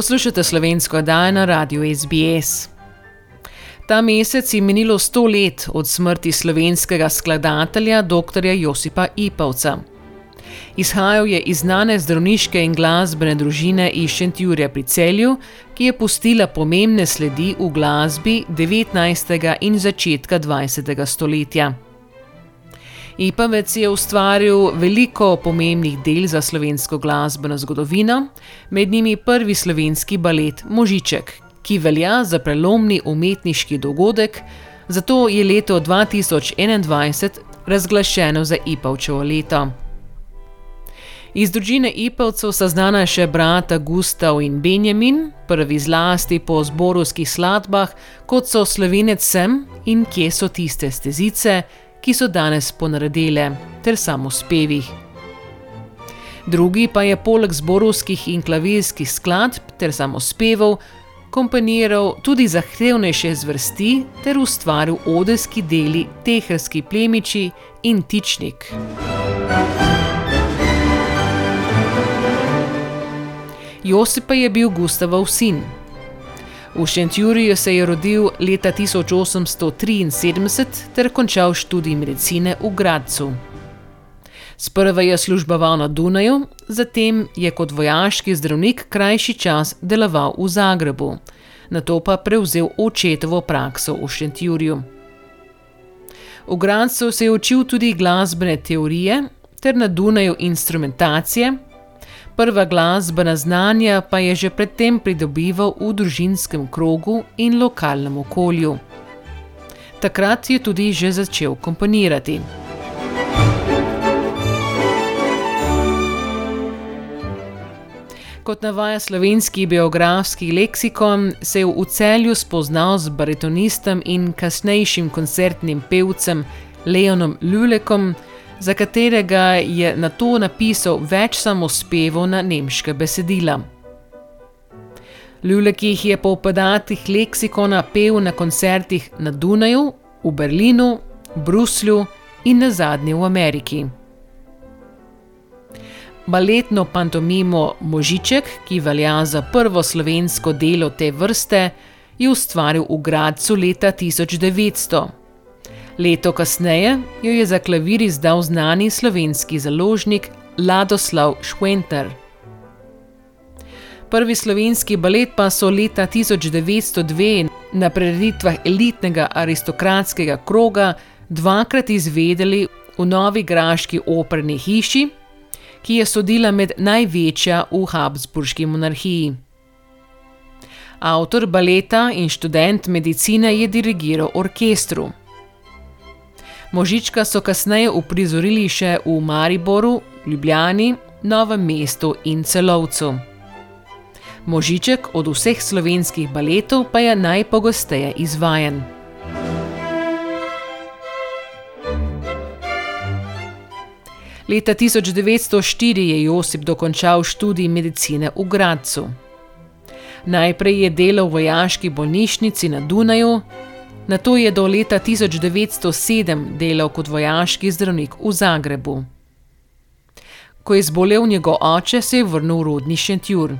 Poslušate slovensko oddajo na radiju SBS. Ta mesec je minilo sto let od smrti slovenskega skladatelja dr. Josipa Ipavca. Izhajal je iz znane zdravniške in glasbene družine iz Šentjurja pri celju, ki je pustila pomembne sledi v glasbi 19. in začetka 20. stoletja. Ipavec je ustvaril veliko pomembnih del za slovensko glasbeno zgodovino, med njimi prvi slovenski balet Možiček, ki velja za prelomni umetniški dogodek, zato je leto 2021 razglašeno za Ipavčevo leto. Iz družine Ipavcev sta znana še brata Gustav in Benjamin, prvi zlasti po zborovskih skladbah, kot so Slovenec sem in kje so tiste stezice, ki so danes ponaredile, ter samo spevih. Drugi pa je poleg zborovskih in klavirskih skladb ter samo spevov komponiral tudi zahtevnejše zvrsti ter ustvaril odeski deli Teherski plemiči in Tičnik. Josip pa je bil Gustavov sin. V Šentjuriju se je rodil leta 1873 ter končal študij medicine v Gradcu. Sprva je služboval na Dunaju, zatem je kot vojaški zdravnik krajši čas deloval v Zagrebu, na to pa prevzel očetovo prakso v Šentjurju. V Gradcu se je učil tudi glasbene teorije ter na Dunaju instrumentacije prva glasbena znanja pa je že predtem pridobival v družinskem krogu in lokalnem okolju. Takrat je tudi že začel komponirati. Kot navaja slovenski biografski leksikon, se je v celju spoznal z baritonistom in kasnejšim koncertnim pevcem Leonom Lulekom, za katerega je na to napisal več samospevov na nemške besedila. Ljulek jih je po podatkih leksikona pel na koncertih na Dunaju, v Berlinu, Bruslju in na zadnji v Ameriki. Baletno pantomimo Možiček, ki velja za prvo slovensko delo te vrste, je ustvaril v Gradcu leta 1900. Leto kasneje jo je za klavir izdal znani slovenski založnik Ladoslav Šventner. Prvi slovenski balet pa so leta 1902 na prireditvah elitnega aristokratskega kroga dvakrat izvedeli v Novi Graški operni hiši, ki je sodila med največja v Habsburški monarhiji. Avtor baleta in študent medicine je dirigiral orkestru. Možička so kasneje uprizorili še v Mariboru, Ljubljani, Novem mestu in Celovcu. Možiček od vseh slovenskih baletov pa je najpogosteje izvajan. Leta 1904 je Josip dokončal študij medicine v Gradcu. Najprej je delal v vojaški bolnišnici na Dunaju, Na to je do leta 1907 delal kot vojaški zdravnik v Zagrebu. Ko je zbolel njegov oče, se je vrnil v rodni Šentjur.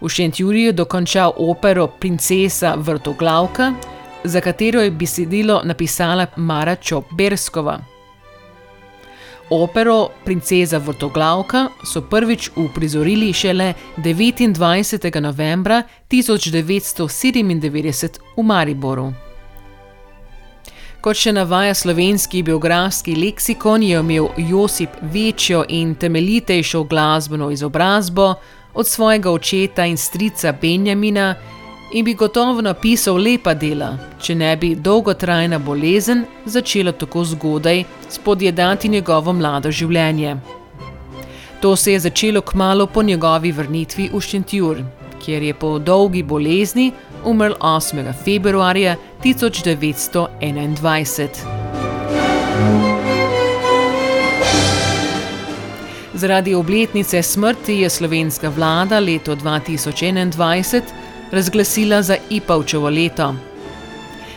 V Šentjurju je dokončal opero Princesa Vrtoglavka, za katero je besedilo napisala Mara Čop-Berskova. Opero Princesa Vrtoglavka so prvič uprizorili šele 29. novembra 1997 v Mariboru. Kot še navaja slovenski biografski leksikon, je imel Josip večjo in temeljitejšo glasbeno izobrazbo od svojega očeta in strica Benjamina in bi gotovo napisal lepa dela, če ne bi dolgotrajna bolezen začela tako zgodaj spodjedati njegovo mlado življenje. To se je začelo kmalo po njegovi vrnitvi v Šentjur, kjer je po dolgi bolezni umrl 8. februarja 1921. Zaradi obletnice smrti je slovenska vlada leto 2021 razglasila za Ipavčevo leto.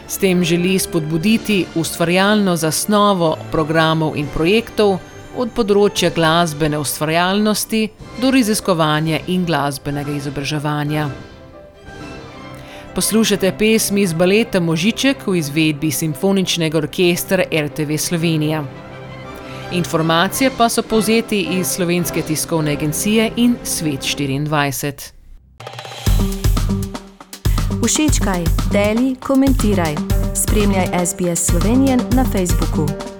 S tem želi spodbuditi ustvarjalno zasnovo programov in projektov od področja glasbene ustvarjalnosti do raziskovanja in glasbenega izobraževanja. Poslušate pesmi iz baleta Možiček v izvedbi Simfoničnega orkestra RTV Slovenija. Informacije pa so povzeti iz slovenske tiskovne agencije in Svet 24. Všečkaj, deli, komentiraj. Spremljaj SBS Slovenijo na Facebooku.